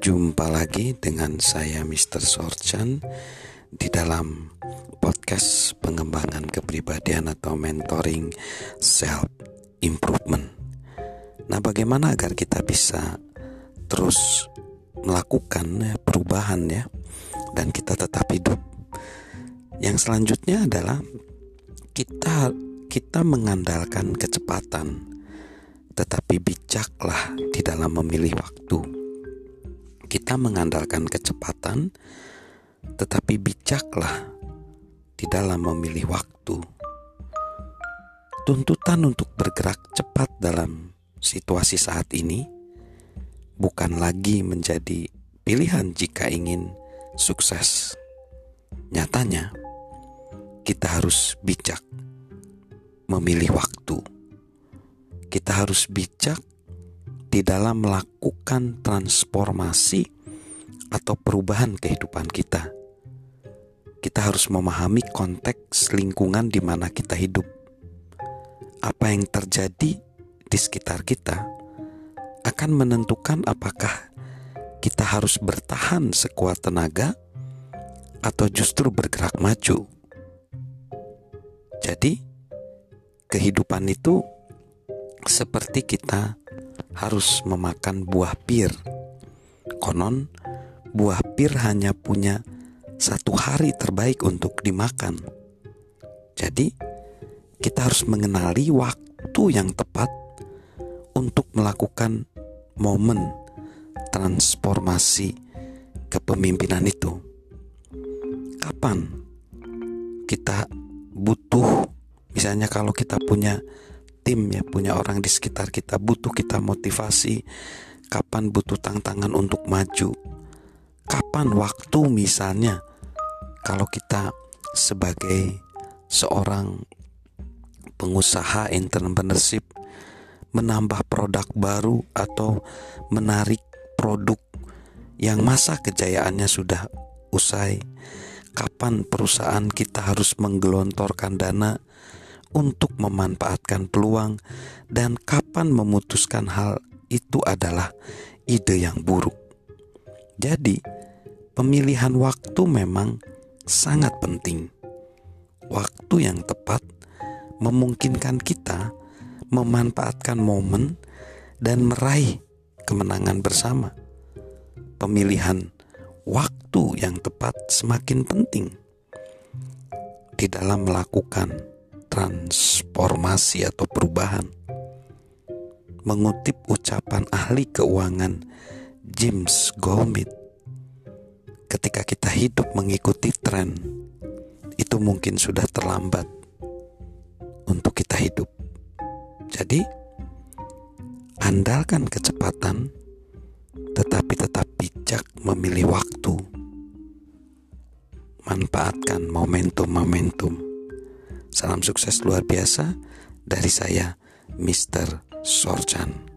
Jumpa lagi dengan saya Mr. Sorchan di dalam podcast pengembangan kepribadian atau mentoring self improvement. Nah, bagaimana agar kita bisa terus melakukan perubahan ya dan kita tetap hidup. Yang selanjutnya adalah kita kita mengandalkan kecepatan tetapi bijaklah di dalam memilih waktu kita mengandalkan kecepatan, tetapi bijaklah di dalam memilih waktu. Tuntutan untuk bergerak cepat dalam situasi saat ini bukan lagi menjadi pilihan jika ingin sukses. Nyatanya, kita harus bijak memilih waktu. Kita harus bijak di dalam melakukan transformasi atau perubahan kehidupan kita. Kita harus memahami konteks lingkungan di mana kita hidup. Apa yang terjadi di sekitar kita akan menentukan apakah kita harus bertahan sekuat tenaga atau justru bergerak maju. Jadi, kehidupan itu seperti kita harus memakan buah pir. Konon, buah pir hanya punya satu hari terbaik untuk dimakan. Jadi, kita harus mengenali waktu yang tepat untuk melakukan momen transformasi kepemimpinan itu. Kapan kita butuh, misalnya kalau kita punya tim ya punya orang di sekitar kita butuh kita motivasi. Kapan butuh tantangan untuk maju? Kapan waktu misalnya? Kalau kita sebagai seorang pengusaha entrepreneurship menambah produk baru atau menarik produk yang masa kejayaannya sudah usai kapan perusahaan kita harus menggelontorkan dana untuk memanfaatkan peluang dan kapan memutuskan hal itu adalah ide yang buruk. Jadi, pemilihan waktu memang sangat penting. Waktu yang tepat memungkinkan kita memanfaatkan momen dan meraih kemenangan bersama. Pemilihan waktu yang tepat semakin penting di dalam melakukan transformasi atau perubahan. Mengutip ucapan ahli keuangan James Golmit, ketika kita hidup mengikuti tren, itu mungkin sudah terlambat untuk kita hidup. Jadi, andalkan kecepatan, tetapi tetap bijak memilih waktu. Manfaatkan momentum-momentum Salam sukses luar biasa dari saya, Mr. Sorchan.